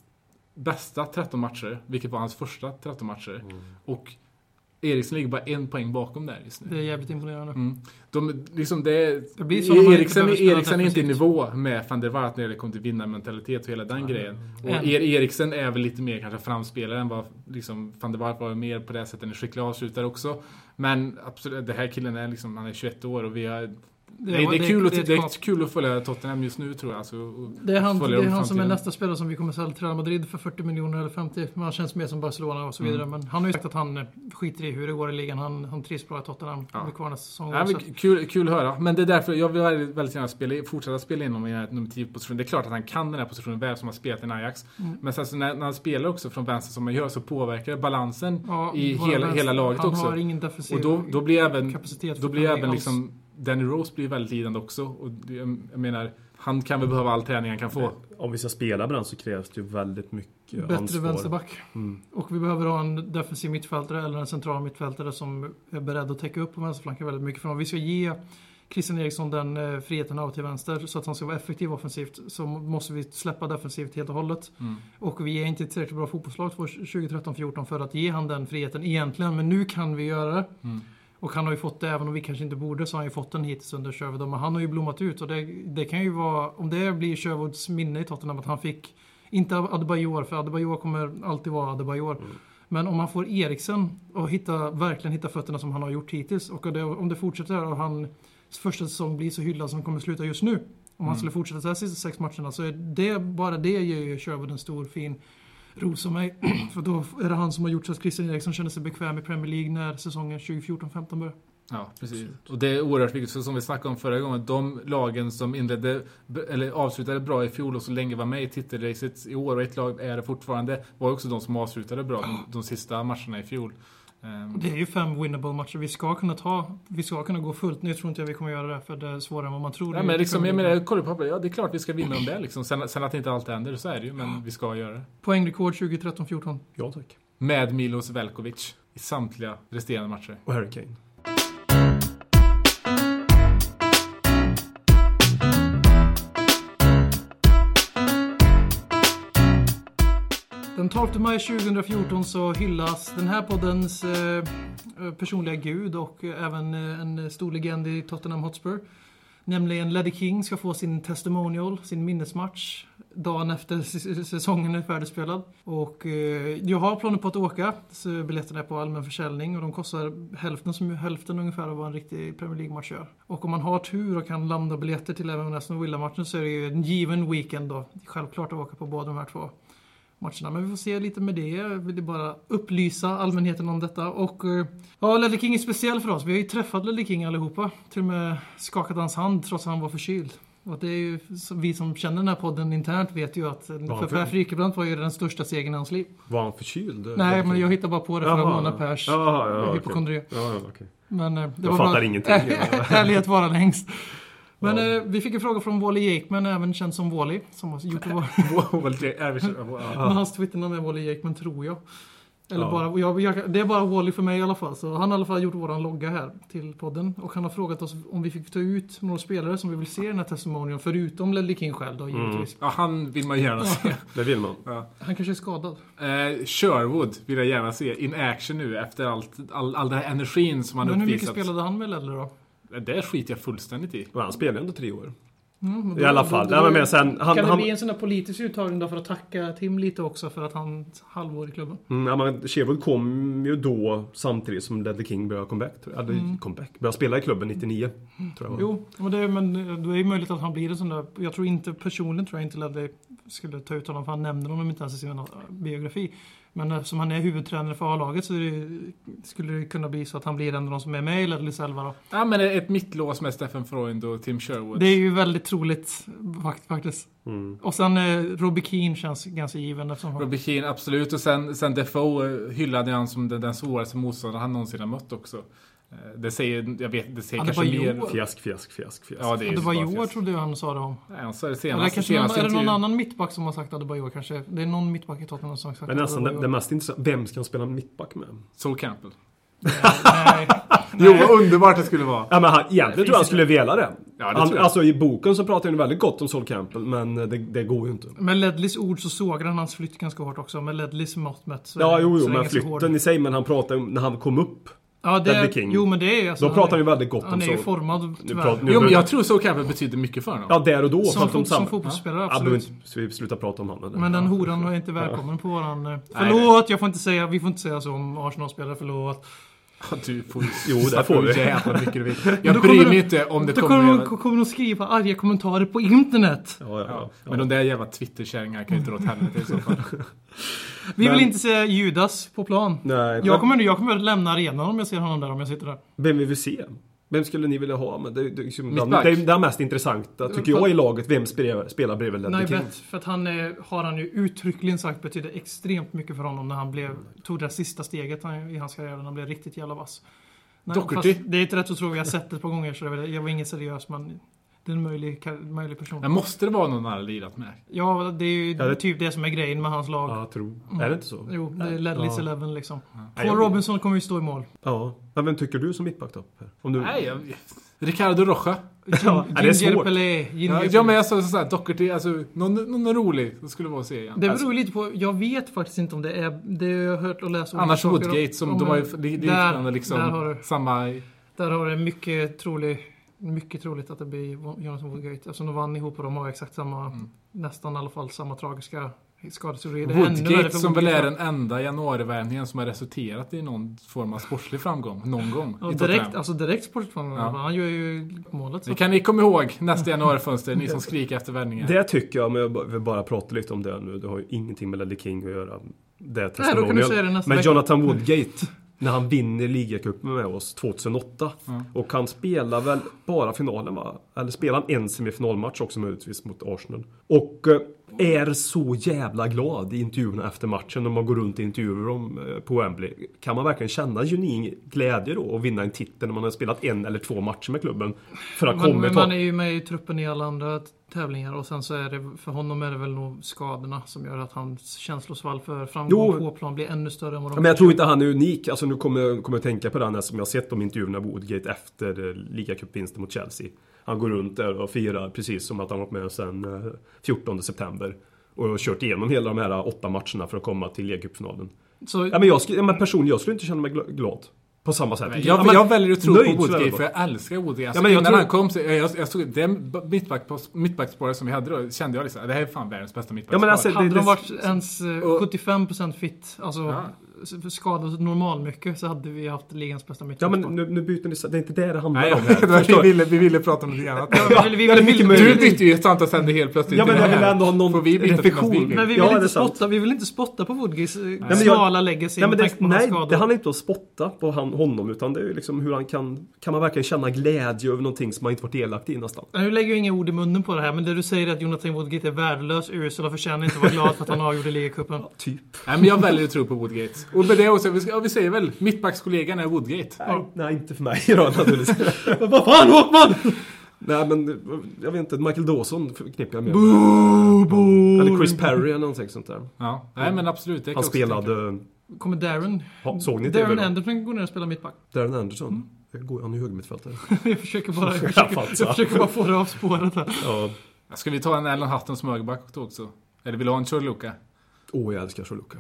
bästa 13 matcher, vilket var hans första 13 matcher. Och Eriksen ligger bara en poäng bakom där just Det nu. är jävligt imponerande. Mm. De, liksom det, Det blir så man inte Eriksen, Eriksen är inte i nivå med van der Waart när det kommer till vinnarmentalitet och hela den grejen. Och er, Eriksen är väl lite mer kanske framspelare än vad liksom, van der Waart var mer på det sättet en skicklig avslutare också. Men absolut, det här killen är liksom, han är 21 år och vi har Det, Nej, det, är kul att, ett det är kul att följa Tottenham just nu tror jag. Alltså, Det är han, det är i han som är nästa spelare som vi kommer sälja till Real Madrid för 40 miljoner eller 50. Men han känns mer som Barcelona och så vidare. Men han har ju sagt att han eh, skiter i hur det går i ligan. Han, han trivs bra i Tottenham. Ja. Han blir kvar nästa säsong. Ja, men kul, kul att höra. Men det är därför jag vill väldigt, gärna spela, fortsätta spela inom den här nummer 10-positionen. Det är klart att han kan den här positionen väl som har spelat i Ajax. Mm. Men sen så när, när han spelar också från vänster som man gör så påverkar det balansen Ja, i hela, vänster. hela laget han också. har ingen defensiv Och då, då blir även, kapacitet då blir även liksom Danny Rose blir väldigt lidande också. Och jag menar, han kan väl behöva all träning han kan få. Om vi ska spela med den så krävs det ju väldigt mycket Bättre ansvar. vänsterback. Mm. Och vi behöver ha en defensiv mittfältare eller en central mittfältare som är beredd att täcka upp på vänsterflanken väldigt mycket. För om vi ska ge Christian Eriksson den eh, friheten av till vänster så att han ska vara effektiv offensivt så måste vi släppa defensivt helt och hållet. Mm. Och vi är inte ett tillräckligt bra fotbollslag för 2013-14 för att ge han den friheten egentligen. Men nu kan vi göra det. Mm. Och han har ju fått det, även om vi kanske inte borde, så har han ju fått den hittills under Sherwood. Men han har ju blommat ut och det, det kan ju vara, om det blir Sherwoods minne i Tottenham, att han fick, inte Adebayor, för Adebayor kommer alltid vara Adebayor. Men om han får Eriksen och hitta, verkligen hitta fötterna som han har gjort hittills och det, om det fortsätter och hans första säsong blir så hyllad som den kommer sluta just nu. Om han skulle fortsätta de här sista sex matcherna så är det, bara det ger ju Sherwood en stor fin ros av mig. För då är det han som har gjort så att Christian Eriksson känner sig bekväm i Premier League när säsongen 2014-15 börjar. Ja, precis. Och det är oerhört viktigt, för som vi snackade om förra gången, de lagen som inledde, eller avslutade bra i fjol och så länge var med i titelracet i år, och ett lag är det fortfarande, var också de som avslutade bra de, de sista matcherna i fjol. Ehm, Det är ju fem winnable matcher. Vi ska kunna ta, vi ska kunna gå fullt. Nu tror inte jag vi kommer göra det för det är svårare än vad man tror. Ja, Det är men liksom, jag menar, jag kollar på ja det är klart vi ska vinna om det liksom. Sen, sen att inte allt händer, så är det ju, men vi ska göra det. Poängrekord 2013-14. Ja tack. Med Milos Velkovic i samtliga resterande matcher. Och Harry Kane. 12 maj 2014 så hyllas den här poddens eh, personliga gud och även eh, en stor legend i Tottenham Hotspur. Nämligen Leddy King ska få sin testimonial, sin minnesmatch. Dagen efter säsongen är färdigspelad. Och eh, jag har planer på att åka. Så biljetterna är på allmän försäljning och de kostar hälften, som, hälften ungefär av vad en riktig Premier League-match gör. Och om man har tur och kan landa biljetter till även Aston Villa-matchen så är det ju en given weekend då. Självklart att åka på båda de här två matcherna. Men vi får se lite med det. Jag ville bara upplysa allmänheten om detta. Och eh, ja, Ledley King är speciell för oss. Vi har ju träffat Ledley King allihopa. Till och med skakat hans hand trots att han var förkyld. Och det är ju, vi som känner den här podden internt vet ju att eh, för Per Frykebrant var ju den största segern i hans liv. Var han förkyld? Nej, men jag hittar bara på det för att håna Pers ja, hypokondri. Men eh, det Jag var fattar ingenting. Ärlighet vara längst. Men eh, vi fick en fråga från Wally Jakeman, även känd som Wally, som har gjort vår, Men hans Twitternamn är Wally Jakeman, tror jag. Eller Ja. bara, jag, jag, det är bara Wally för mig i alla fall. Så han har i alla fall gjort våran logga här till podden. Och han har frågat oss om vi fick ta ut några spelare som vi vill se i den här testimonion. Förutom Ledley King själv då, givetvis. Ja, han vill man gärna se. Det vill man. Han kanske är skadad. Eh, Sherwood vill jag gärna se in action nu efter allt, all, all den här energin som han Men hur mycket uppvisat. spelade han med Ledley då? Det skiter jag fullständigt i. Men han spelade ändå tre år. Mm, men I alla fall. Nej, men sen, han, kan det han, bli en sån där politisk uttagning då för att tacka Tim lite också för att han halvår i klubben? Mm, ja, men Sherwood kom ju då samtidigt som Ledley King började comeback. Eller comeback. Började spela i klubben 99. Tror jag. Jo, men det, men det är ju möjligt att han blir en sån där. Jag tror inte, personligen tror jag inte Ledley skulle ta ut honom för han nämner honom inte ens i sin biografi. Men eftersom han är huvudtränare för A-laget så det, skulle det kunna bli så att han blir en av de som är med i Ledleys elva då. Ja, men ett mittlås med Stephen Freund och Tim Sherwood. Det är ju väldigt troligt fakt- faktiskt. Mm. Och sen eh, Robbie Keane känns ganska given eftersom. Robbie Keane, absolut. Och sen, sen Defoe eh, hyllade han som den, den svåraste motståndaren han någonsin har mött också. Eh, Det säger, jag vet, det säger Ja, det kanske var mer... Joel. Fjäsk, fjäsk, fjäsk, fjäsk. Ja, det är ju Det var bara Joar trodde jag han sa det om. Nej, han sa det Eller senast, kanske någon, är det någon annan mittback som har sagt Adebayor kanske? Det är någon mittback i Tottenham som har sagt Men nästan det, Adebayor. det mest intressanta, vem ska han spela mittback med? Sol Campbell. Nej. Jo, vad underbart det skulle vara. Ja men han, egentligen tror jag han skulle vilja det. Ja, det han. Alltså i boken så pratar han väldigt gott om Sol Campbell, men det, det går ju inte. Med Ledleys ord så såg han hans flytt ganska hårt också. Med Ledleys mått mätt så Ja, jo, så jo, men flytten i sig, men han om när han kom upp. Ja, det, Ledley King. Jo, men det är alltså... Då pratar han ju är- väldigt gott om Han är ju så. formad Nu tyvärr. pratar- nu- Jo, men jag tror Campbell betyder mycket för honom. Ja, där och då. som, fot, som samma- fotbollsspelare, Ja, absolut. ska vi sluta prata om honom? Men den horan är inte välkommen på våran... eh, Förlåt, jag får inte säga, vi får inte säga så om Arsenal-spelare, förlåt. Ja, Du får Jo, det snacka får vi. jävla mycket du vill. Jag kommer bryr mig inte om det Då kommer... kommer de, kommer de skriva arga kommentarer på internet. Ja, ja, ja. Men de där jävla Twitterkärringarna kan ju dra åt helvete i så fall. Vi vill Men- inte se Judas på plan. Nej, Jag kommer, jag kommer att lämna arenan om jag ser honom där, om jag sitter där. Vem vill vi se? Vem skulle ni vilja ha? Men det, det, liksom, det, Mittback. det är det mest intressanta, tycker jag, i laget. Vem spelar, bredvid Ledley King? för att han eh, har han ju uttryckligen sagt betyder extremt mycket för honom när han blev, tog det sista steget i hans karriär. när Han blev riktigt jävla vass. Nej, Det är inte rätt att tro, jag har sett det ett par gånger så det jag var ingen seriös men det är en möjlig, person. Men måste det vara någon han har lirat med? Ja, det är ju Ja, det- typ det som är grejen med hans lag. Ja, jag tror. Är det inte så? Jo, det är Ledleys Ja. Eleven liksom. Nej, Paul jag- Robinson kommer ju stå i mål. Ja. Men vem tycker du som mittback då? Om du... Nej, jag... Ricardo Rocha. Ja, det är svårt. Pelé. Ja, ja men jag sa såhär, Doherty, alltså någon, någon rolig det skulle vara att se igen. Det beror alltså, lite på, jag vet faktiskt inte om det är, det har jag hört och läst olika annars om- Woodgate som om- de har ju li- liknande liksom där har du. samma... Där har det mycket troligt, mycket troligt att det blir Jonathan Woodgate. Eftersom de vann ihop och de har exakt samma, Mm. nästan i alla fall samma tragiska skadehistoria. Woodgate som väl är den enda januarivärvningen som har resulterat i någon form av sportslig framgång. Någon gång. Ja, direkt, alltså direkt sportframgång. Ja. Han gör ju målet. Så. Det kan ni komma ihåg nästa januarifönster, ni som skriker efter vändningar. Det tycker jag, men jag vill bara prata lite om det nu. Det har ju ingenting med Ledley King att göra. Det är Nej, då kan du säga det nästa Men vecka. Jonathan Woodgate, när han vinner ligacupen med oss 2008. Mm. Och han spelar väl bara finalen va? Eller spelar han en semifinalmatch också möjligtvis mot Arsenal. Och eh, är så jävla glad i intervjuerna efter matchen när man går runt i intervjuer om, eh, på Wembley. Kan man verkligen känna genuin glädje då och vinna en titel när man har spelat en eller två matcher med klubben? För att Men, komma man är ju med i truppen i alla andra tävlingar och sen så är det, för honom är det väl nog skadorna som gör att hans känslosvall för framgång på plan blir ännu större än vad de Men jag tror inte han är unik. Alltså nu kommer jag, kommer jag tänka på den här som jag sett de intervjuerna med Woodgate efter eh, ligacupvinsten mot Chelsea. Han går runt där och firar precis som att han varit med sedan eh, 14 september. Och kört igenom hela de här åtta matcherna för att komma till ligacupfinalen. Så, Ja, men jag men personligen, jag skulle inte känna mig gla- glad. På samma sätt. Jag, Ja, men- jag väljer att tro nöjd på Woodgate för jag älskar Woodgate. Alltså, Ja, men jag innan tror- han kom så, jag, jag, jag såg det mittback, mittbacksparet som vi hade då, kände jag liksom, det här är fan världens bästa mittbackspar. Ja, men alltså, Hade det- de varit ens eh, Och- 75% fit, alltså Ja. S- skadade normal mycket så hade vi haft ligans bästa Ja mittbackspar. men nu, nu byter ni, det är inte det det handlar Nej, om här. vi, ville, vi ville prata om någonting annat. Ja, vi, vi, Ja, vi, möjligt. Du bytte ju sen det helt plötsligt. Ja men jag det vill här. ändå ha någon Får vi något vi reflektion. Men vi Ja, vill, är inte spotta, vi vill inte spotta på eh, jag- smala legacy Ja, men det, nej, det handlar inte om att spotta på han, honom utan det är liksom hur han kan... Kan man verkligen känna glädje över någonting som man inte varit delaktig i nästan? Nu lägger jag inga ord i munnen på det här, men det du säger är att Jonathan Woodgate är värdelös. Ursula förtjänar inte vara glad för att han avgjorde ligacupen. Typ. Nej, men jag väljer att tro på Woodgate. Och med det också, vi, ska, ja, vi säger väl, mittbackskollegan är Woodgate. Nej, nej, inte för mig då naturligtvis. Men Vad fan Håkman! Nej men, jag vet inte, Michael Dawson förknippar jag med. Eller Chris Perry eller någonting sånt där. Ja, nej men absolut. Det Han spelade... Kommer Darren... Ha, såg ni det? Darren då? Anderson går ner och spelar mittback. Darren Anderson. Det går- Han är ju högermittfältare. jag försöker bara, jag försöker, jag försöker bara få det av spåret här. Ja. Ska vi ta en Alan Hutton som högerback också? Eller vill du ha en Chorluka? Åh, jag älskar Choluka.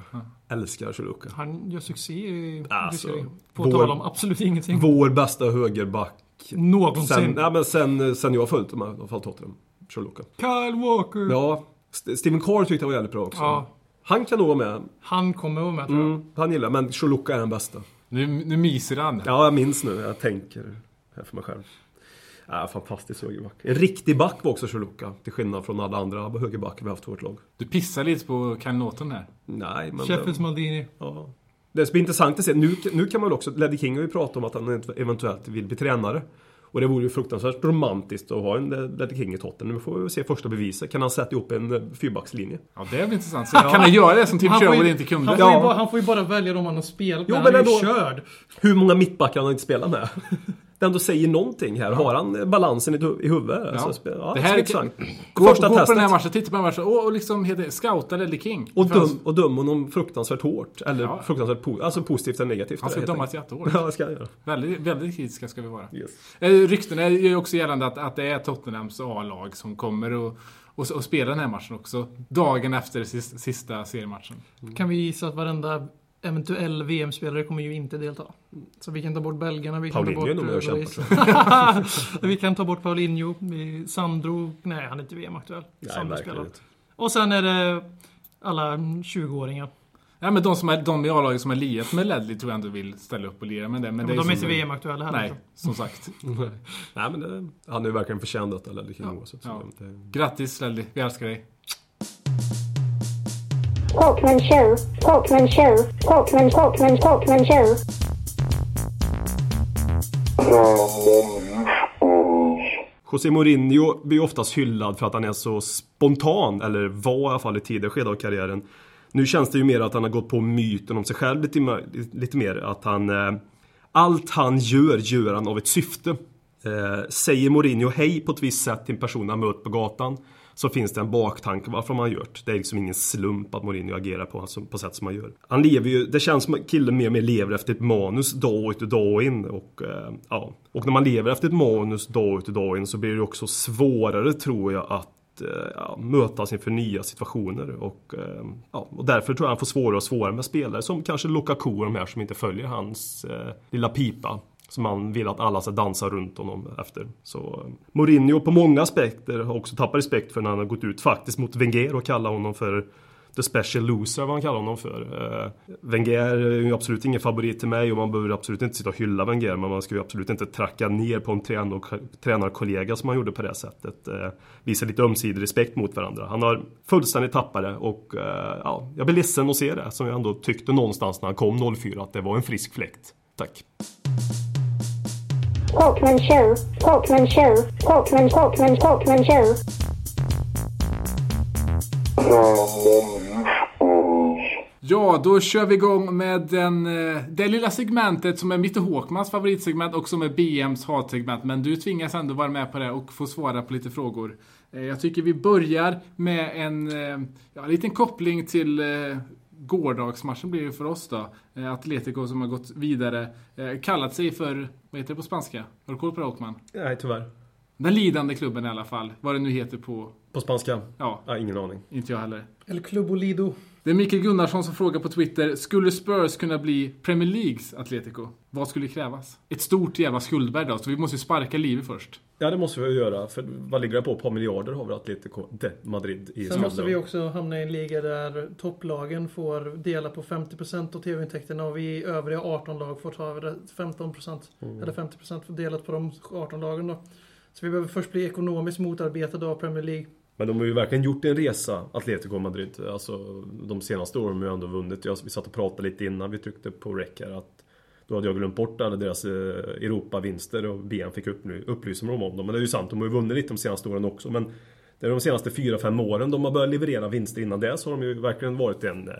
Älskar Choluka. Han gör succé i Alltså, På vår- tal om absolut ingenting. Vår bästa högerback. Någonsin. Sen, ja, men sen, sen jag följt dem, i alla fall Tottenham. Choluka. Kyle Walker. Ja, St- Steven Carr tyckte jag var jävligt bra också. Ja. Han kan nog vara med. Han kommer vara med tror jag. Mm, han gillar men Choluka är den bästa. Nu, nu myser han. Ja, jag minns nu. Jag tänker här för mig själv. Ja, fantastisk högerback. En riktig back var också Choluka. Till skillnad från alla andra högerbackar vi haft i vårt lag. Du pissar lite på Kyle Norton här. Nej, men... Sheffields Maldini. Ja. Det som blir intressant att se, nu, nu kan man väl också, Ledley King har ju pratat om att han eventuellt vill bli tränare. Och det vore ju fruktansvärt romantiskt att ha en Ledley King i Tottenham. Nu får vi se första beviset. Kan han sätta ihop en eh, fyrbackslinje? Ja, det är väl intressant. Så kan han göra det som Tim Sherwood inte kunde? Han får, ju Ja. bara, han får ju bara välja de han har spelat Jo, med. men han är ju körd. Hur många mittbackar har han inte spelat med? Det ändå säger någonting här. Har han balansen i, hu- i huvudet? Ja. Alltså, ja, det här är intressant. Gå, Första gå på testet. den här matchen, titta på den här matchen och, och liksom heter, scouta Ledley King. Och han- döm, och döm honom fruktansvärt hårt. Eller Ja. fruktansvärt po- alltså positivt eller negativt. Han ska dömas jättehårt. Ja, det ska jag göra. Väldigt, väldigt kritiska ska vi vara. Yes. Eh, Ryktena gör ju också gällande att, att det är Tottenhams A-lag som kommer och, och, och spela den här matchen också. Dagen efter sista, sista seriematchen. Kan vi gissa att varenda eventuell VM-spelare kommer ju inte delta. Så vi kan ta bort belgarna, vi kan Paulinho är ta nog bort... med och eh, kämpar, Loris. vi kan ta bort Paulinho. Sandro, nej han är inte VM-aktuell. Sandro spelar. Och sen är det alla 20-åringar. Ja, men de, som är, de i A-laget som har liat med Ledley tror jag ändå vill ställa upp och lira med det. Men det de är som- inte VM-aktuella heller. Nej, som sagt. Nej, men det, han är ju verkligen förtjänt detta, Ledley King oavsett. så Ja. det- Grattis Ledley, vi älskar dig. Talkman show, Talkman show, Talkman, Talkman, Talkman show. José Mourinho blir ju oftast hyllad för att han är så spontan, eller var i alla fall i tidigare skede av karriären. Nu känns det ju mer att han har gått på myten om sig själv lite, mer- lite mer. Att han... Eh, allt han gör, gör han av ett syfte. Eh, säger Mourinho hej på ett visst sätt till en person han mött på gatan så finns det en baktanke varför man gör det. Det är liksom ingen slump att Mourinho agerar på, alltså, på sätt som han gör. Han lever ju, det känns som att killen mer och mer lever efter ett manus dag ut och dag in. Och, eh, ja. och när man lever efter ett manus dag ut och dag in så blir det också svårare tror jag att eh, ja, mötas inför nya situationer. Och, eh, ja, och därför tror jag han får svårare och svårare med spelare som kanske Lukaku och de här som inte följer hans eh, lilla pipa. Som han vill att alla ska dansa runt honom efter. Så eh, Mourinho på många aspekter har också tappat respekt för när han har gått ut faktiskt mot Wenger och kallat honom för The Special Loser, vad han kallar honom för. Uh, Wenger är ju absolut ingen favorit till mig och man behöver absolut inte sitta och hylla Wenger men man ska ju absolut inte tracka ner på en tränare- tränarkollega som han gjorde på det sättet. Uh, visa lite ömsesidig respekt mot varandra. Han har fullständigt tappat det och uh, ja, jag blir ledsen att se det som jag ändå tyckte någonstans när han kom 04 att det var en frisk fläkt. Tack. Talkman show, Talkman show, Talkman, Talkman, Talkman show. Ja, då kör vi igång med den, eh, det lilla segmentet som är mitt och Håkmans favoritsegment och som är BMs hatsegment. Men du tvingas ändå vara med på det och få svara på lite frågor. Eh, jag tycker vi börjar med en eh, ja, liten koppling till gårdagsmatchen blir det för oss då. Eh, Atletico som har gått vidare. Eh, kallat sig för, vad heter det på spanska? Har du koll på det Håkman? Nej, tyvärr. Den lidande klubben i alla fall. Vad det nu heter på, På spanska? ja, Ja, ingen aning. inte jag heller. El Club Olido. Det är Mikael Gunnarsson som frågar på Twitter. Skulle Spurs kunna bli Premier Leagues Atletico? Vad skulle krävas? Ett stort jävla skuldberg då, så vi måste ju sparka Livi först. Ja, det måste vi göra. För vad ligger det på? Ett par miljarder har väl Atletico de Madrid i Sen måste vi också hamna i en liga där topplagen får dela på 50% av TV-intäkterna och vi övriga 18 lag får ta över 15% Mm. eller 50% delat på de 18 lagen då. Så vi behöver först bli ekonomiskt motarbetade av Premier League. Men de har ju verkligen gjort en resa, Atletico Madrid. Alltså, de senaste åren har de ju ändå vunnit. Jag, vi satt och pratade lite innan vi tryckte på rec här att då hade jag glömt bort alla deras eh, Europa-vinster och BM fick upp, upplysa mig om dem. Men det är ju sant, de har ju vunnit lite de senaste åren också. Men det är de senaste 4-5 åren de har börjat leverera vinster innan det så har de ju verkligen varit en eh,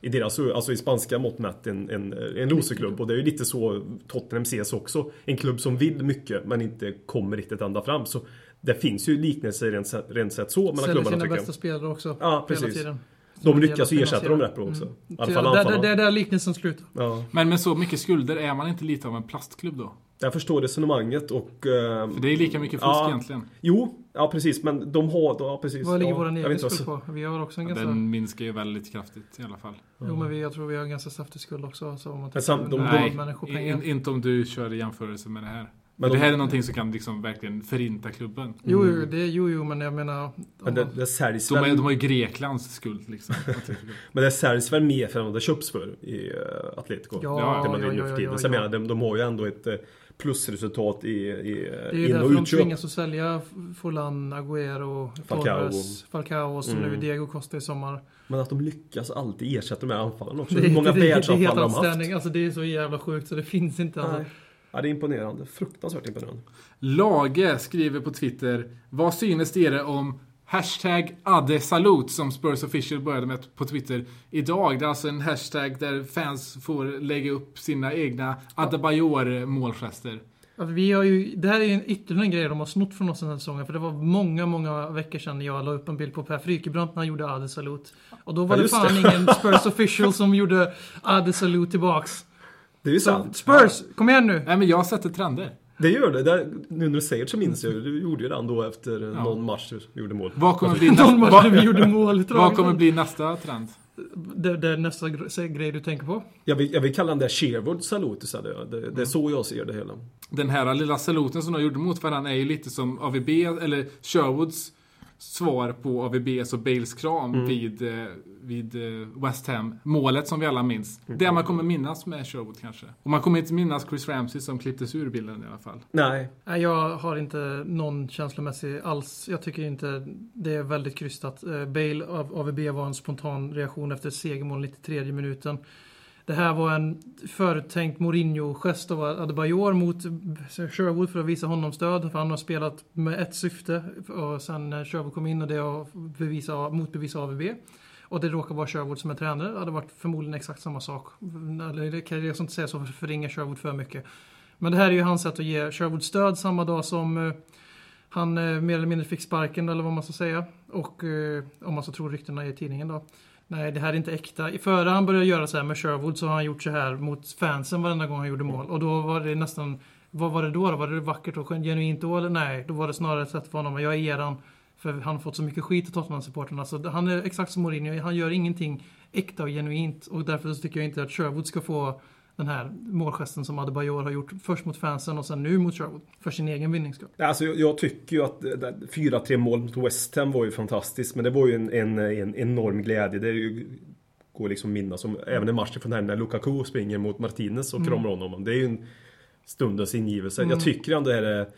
i deras, alltså i spanska mått mätt, en, en, en loserklubb. Och det är ju lite så Tottenham ses också. En klubb som vill mycket men inte kommer riktigt ända fram. Så det finns ju liknelser rent, sett- rent sett så mellan Säljer klubbarna sina tycker bästa jag. spelare också. Ja, hela precis. tiden. De lyckas ju ersätta dem rätt bra också. I alla Så fall där, anfallarna. det är där liknelsen slutar. Ja. Men med så mycket skulder, är man inte lite av en plastklubb då? Jag förstår resonemanget och... eh, För det är lika mycket fusk Ja. egentligen. Jo, ja precis. Men de har... Ja, precis. Vad ligger ja, vet egen skuld på? Vi har också en ganska... Den minskar ju väldigt kraftigt i alla fall. Jo men vi, jag tror vi har en ganska saftig skuld också. Alltså, om man Men sam- tittar de- Nej, människopengar. in, inte om du kör i jämförelse med det här. Men det de- här är någonting som kan liksom verkligen förinta klubben. Jo, jo, det, jo, jo, men jag menar... Men det, det säljs De, väl... de har ju Greklands skuld liksom. Men det säljs väl mer för än vad det köps för i uh, Atletico? Ja, det man ja, ja, för ja, tiden. ja, Så jag ja. menar, de, de har ju ändå ett eh, plusresultat i, i Det är eh, ju in och därför de tvingas att sälja Forlan, Agüero, Falcao. Torres, Falcao och så Mm. nu Diego Costa i sommar. Men att de lyckas alltid ersätta de här anfallarna också. Det, Hur många det, världsanfallare har de haft? Alltså det är så jävla sjukt så det finns inte. Alltså. Ja, det är imponerande. Fruktansvärt imponerande. Lage skriver på Twitter. Vad synes er om Hashtag Adesalut som Spurs Official började med på Twitter idag. Det är alltså en hashtag där fans får lägga upp sina egna Adebayor målgester. Alltså, vi har ju, det här är en ytterligare en grej de har snott från oss den här säsongen. För det var många, många veckor sedan jag la upp en bild på Per Frykebrant när han gjorde Ade Salut. Och då var Ja, det fan det. ingen Spurs official som gjorde Ade Salut tillbaks. Det är ju Så, sant. Spurs, kom igen nu! Nej men jag sätter trender. Det gör det. det nu när du säger det så minns jag Du gjorde ju det då efter någon match du gjorde mål. Vad kommer bli, Någon nästa, match vad, gjorde mål. vad kommer bli nästa trend? Det, det är nästa gre- grej du tänker på. Jag vill, jag vill kalla den där Sherwood salut istället. Det, det är så jag ser det hela. Den här lilla saluten som de gjorde mot varandra är ju lite som AVB, eller Sherwoods svar på AVBs och Bales kram vid, eh, vid eh, West Ham. Målet som vi alla minns. Det man kommer minnas med Sherwood kanske. Och man kommer inte minnas Chris Ramsey som klipptes ur bilden i alla fall. Nej, Nej, jag har inte någon känslomässig alls. Jag tycker inte det är väldigt krystat. Eh, Bale av AVB var en spontan reaktion efter segermål 93 minuten. Det här var en förutänkt Mourinho-gest av Adebayor mot Sherwood för att visa honom stöd. För han har spelat med ett syfte. Och sen när Sherwood kom in och det är att bevisa, motbevisa AVB. Och det råkar vara Sherwood som är tränare. Det hade varit förmodligen exakt samma sak. Eller ska liksom inte säga så för förringa Sherwood för mycket. Men det här är ju hans sätt att ge Sherwood stöd samma dag som eh, han eh, mer eller mindre fick sparken eller vad man ska säga. Och eh, om man så tror ryktena i tidningen då. Nej, det här är inte äkta. Före han började göra så här med Sherwood så har han gjort så här mot fansen varenda gång han gjorde mål. Och då var det nästan... Vad var det då? då? Var det vackert och genuint då eller nej? Då var det snarare ett sätt för honom. att Jag är eran. För han har fått så mycket skit av Tottenham-supportrarna. Så han är exakt som Mourinho. Han gör ingenting äkta och genuint. Och därför så tycker jag inte att Sherwood ska få den här målgesten som Adebayor har gjort. Först mot fansen och sen nu mot Sherwood. För sin egen vinnings skull. Alltså jag, jag tycker ju att det där 4-3 mål mot West Ham var ju fantastiskt. Men det var ju en, en, en enorm glädje. Det ju, går liksom minnas som även en match från här när Lukaku springer mot Martinez och kramar honom. Det är ju en stundens ingivelse. Jag tycker ändå det här är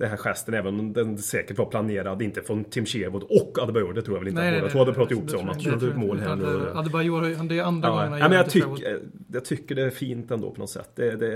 den här gesten, även om den säkert var planerad, inte från Tim Sherwood och Adebayor, det tror jag väl inte. Nej, båda nej, två hade pratat ihop sig om tror att jag göra ett mål här nu. Adebayor, det är andra Ja, gången ja, men jag, tycker, jag tycker det är fint ändå på något sätt. Det, det,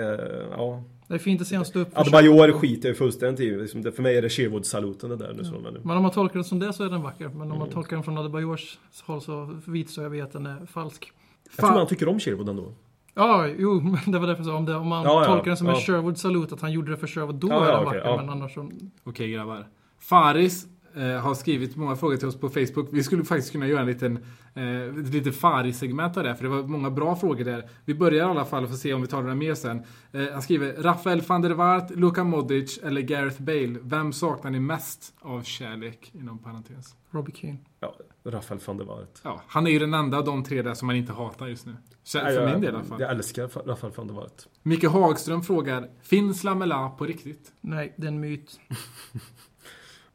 ja. Det är fint att se honom stå upp för Adebayor skiter jag fullständigt i. Liksom, För mig är det Sherwood-saluten det där. Nu, så, men, Men om man tolkar den som det så är den vacker. Men om Mm. man tolkar den från Adebayors håll så vidstår jag vid att den är falsk. jag tror man tycker om Sherwood ändå. Ja, jo, men det var därför jag sa om, det, om man Ja, ja, tolkar den som en ja. Sherwood-salut, att han gjorde det för Sherwood, då Ja, är den okej, vacker. ja. Men annars så... Okej grabbar. Faris har skrivit många frågor till oss på Facebook. Vi skulle faktiskt kunna göra en liten eh, ett lite Fari-segment av det, för det var många bra frågor där. Vi börjar i alla fall och får se om vi tar några mer sen. Eh, han skriver Rafael van der Vaart, Luka Modric eller Gareth Bale. Vem saknar ni mest av kärlek? Inom parentes. Robbie Keane. Ja, Rafael van der Vaart. Ja, han är ju den enda av de tre där som man inte hatar just nu. Så, Nej, för jag, min del i alla fall. Jag älskar Rafael van der Vaart. Micke Hagström frågar, finns Lamela på riktigt? Nej, det är en myt.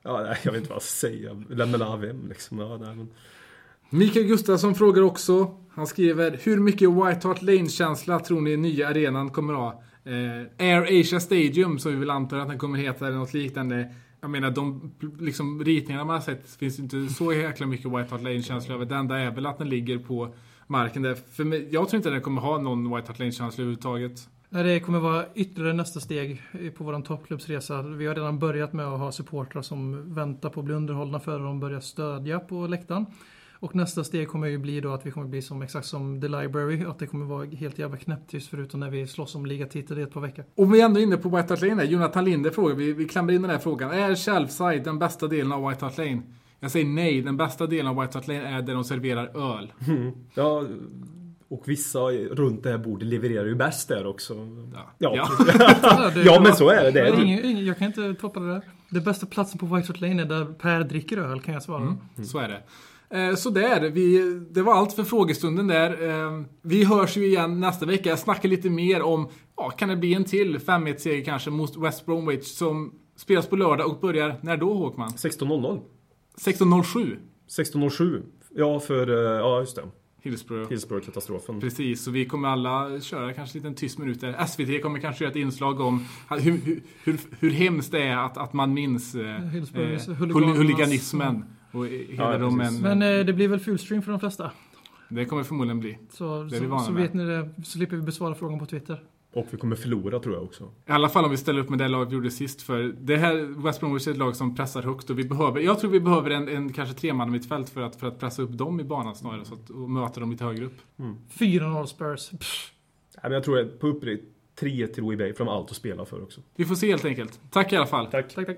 Ja, nej, jag vet inte vad jag ska säga. Lämna vem liksom. Ja, nej, men... Mikael Gustafsson frågar också. Han skriver, hur mycket White Hart Lane-känsla tror ni nya arenan kommer ha? Eh, Air Asia Stadium, som vi vill anta att den kommer heta, eller något liknande. Jag menar, de liksom, ritningarna man har sett finns inte så jäkla mycket White Hart Lane-känsla över. Det enda är väl att den ligger på marken där. För mig, jag tror inte den kommer ha någon White Hart Lane-känsla överhuvudtaget. Nej, Det kommer vara ytterligare nästa steg på vår toppklubbsresa. Vi har redan börjat med att ha supportrar som väntar på att bli underhållna före de börjar stödja på läktaren. Och nästa steg kommer ju bli då att vi kommer bli som exakt som The Library, att det kommer vara helt jävla knäpptyst förutom när vi slåss om ligatitel i ett par veckor. Och vi är ändå inne på White Hart Lane. Jonathan Linder frågar, vi, vi klämmer in den här frågan. Är Shelfside den bästa delen av White Hart Lane? Jag säger nej, den bästa delen av White Hart Lane är där de serverar öl. Ja, och vissa runt det här bordet levererar ju bäst där också. Ja. Ja, Ja. Men så är det. det är ingen, ingen, jag kan inte toppa det där. Det bästa platsen på White Hart Lane är där Per dricker öl, kan jag svara. Så är det. Eh, Så där, vi, det var allt för frågestunden där. Eh, Vi hörs ju igen nästa vecka. Jag snackar lite mer om, ja, kan det bli en till 5-1-seger kanske mot West Bromwich som spelas på lördag och börjar, när då Håkman? 16.00. 16.07. 16.07. Ja, för... eh, Ja, just det. Hillsborough. Hillsborough-katastrofen. Precis, så vi kommer alla köra kanske en liten tyst minut där. SVT kommer kanske göra ett inslag om hur, hur, hur, hur hemskt det är att, att man minns eh, eh, huliganismen. Och hela Ja, de men, Men eh, det blir väl fullstream för de flesta. Det kommer förmodligen bli. Så, Det är vi så, så vet ni det, så slipper vi besvara frågan på Twitter. Och vi kommer förlora tror jag också. I alla fall om vi ställer upp med det lag vi gjorde sist. För det här West Bromwich är ett lag som pressar högt och vi behöver, jag tror vi behöver en, en kanske treman mittfält för att, för att pressa upp dem i banan snarare så att, och möta dem lite högre upp. 4-0 Spurs. Pff. Nej, men jag tror att på uppriktigt 3 till Louis Bay, för de har allt att spela för också. Vi får se helt enkelt. Tack i alla fall. Tack. Tack, tack.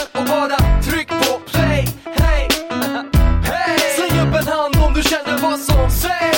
Hey! Hey!